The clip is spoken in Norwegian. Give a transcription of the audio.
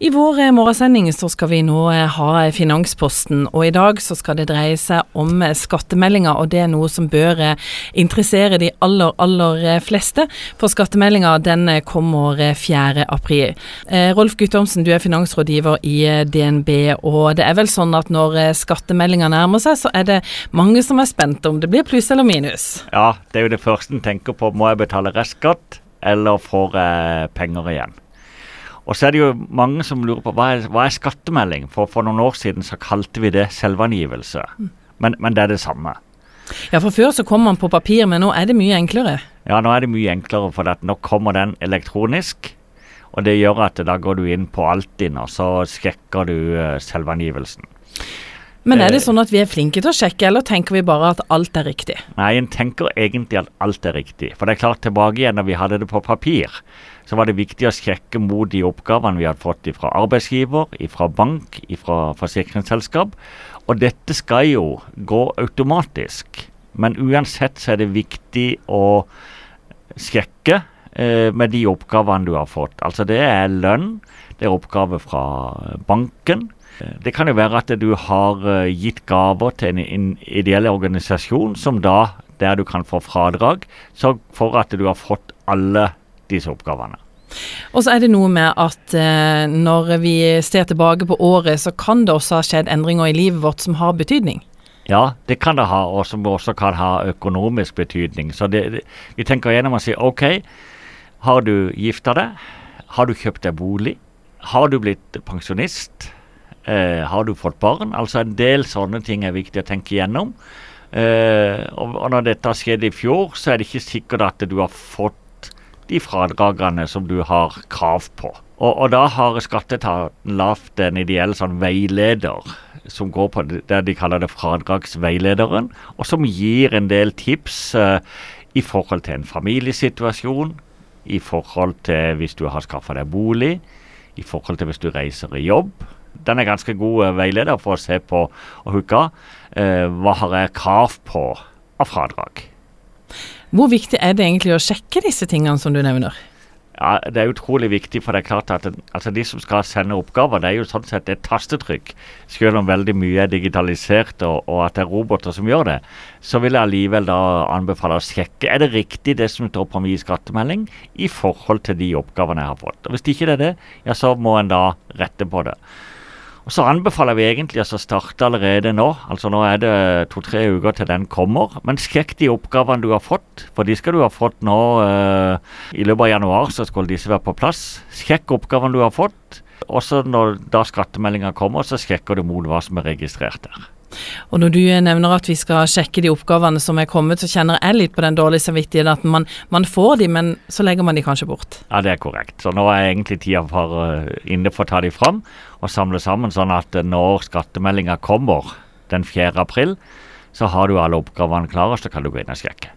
I vår eh, morgensending så skal vi nå eh, ha Finansposten, og i dag så skal det dreie seg om eh, skattemeldinga, og det er noe som bør interessere de aller, aller fleste. For skattemeldinga den kommer 4. april. Rolf Guttormsen, du er finansrådgiver i DNB, og det er vel sånn at når skattemeldinga nærmer seg, så er det mange som er spente om det blir pluss eller minus? Ja, det er jo det første en tenker på. Må jeg betale restskatt, eller får jeg penger igjen? Og så er det jo mange som lurer på hva er, hva er skattemelding? For for noen år siden så kalte vi det selvangivelse. Mm. Men, men, det er det samme. Ja, for før så kom man på papir, men nå er det mye enklere? Ja, nå er det mye enklere, for nå kommer den elektronisk. Og det gjør at da går du inn på Altinn, og så sjekker du uh, selvangivelsen. Men er det eh. sånn at vi er flinke til å sjekke, eller tenker vi bare at alt er riktig? Nei, en tenker egentlig at alt er riktig. For det er klart, tilbake igjen når vi hadde det på papir, så var det viktig å sjekke mot de oppgavene vi hadde fått fra arbeidsgiver, fra bank, fra forsikringsselskap. Og dette skal jo gå automatisk. Men uansett så er det viktig å sjekke eh, med de oppgavene du har fått. Altså det er lønn, det er oppgave fra banken. Det kan jo være at du har uh, gitt gaver til en, ideell organisasjon som da, der du kan få fradrag, så for at du har fått alle disse oppgavene. Og så er det noe med at eh, når vi ser tilbake på året, så kan det også ha skjedd endringer i livet vårt som har betydning. Ja, det kan det ha, og som også kan ha økonomisk betydning. Så det, det, vi tenker gjennom og sier OK, har du gifta deg? Har du kjøpt deg bolig? Har du blitt pensjonist? Eh, har du fått barn? Altså en del sånne ting er viktig å tenke gjennom. Eh, og, og, når dette skjedde i fjor, så er det ikke sikkert at du har fått de fradragene som du har krav på. Og, og da har skatteetaten lagd en ideell sånn veileder som går på det de kaller det fradragsveilederen, og som gir en del tips eh, i forhold til en familiesituasjon, i forhold til hvis du har skaffa deg bolig, i forhold til hvis du reiser i jobb den er ganske god uh, veileder for å se på og hooke uh, hva har jeg krav på av fradrag. Hvor viktig er det egentlig å sjekke disse tingene som du nevner? Ja, Det er utrolig viktig, for det er klart at altså de som skal sende oppgaver, det er jo sånn sett et tastetrykk. Selv om veldig mye er digitalisert og, og at det er roboter som gjør det, så vil jeg allikevel da anbefale å sjekke er det riktig det som står på min skattemelding i forhold til de oppgavene jeg har fått. Og Hvis ikke det er det, ja så må en da rette på det. Og Så anbefaler vi egentlig å starte allerede nå. Altså Nå er det to-tre uker til den kommer. Men sjekk de oppgavene du har fått, for de skal du ha fått nå eh, i løpet av januar. Så skulle disse være på plass. Sjekk oppgavene du har fått. Også når da skattemeldinga kommer, så sjekker du mot hva som er registrert der. Og når du nevner at vi skal sjekke de oppgavene som er kommet, så kjenner jeg litt på den dårlige samvittigheten at man, man, får de, men så legger man de kanskje bort. Ja, det er korrekt. Så nå er egentlig tida for, uh, inne for å ta de fram og samle sammen, sånn at uh, når skattemeldinga kommer den 4. april, så har du alle oppgavene klare, så kan du gå inn og sjekke.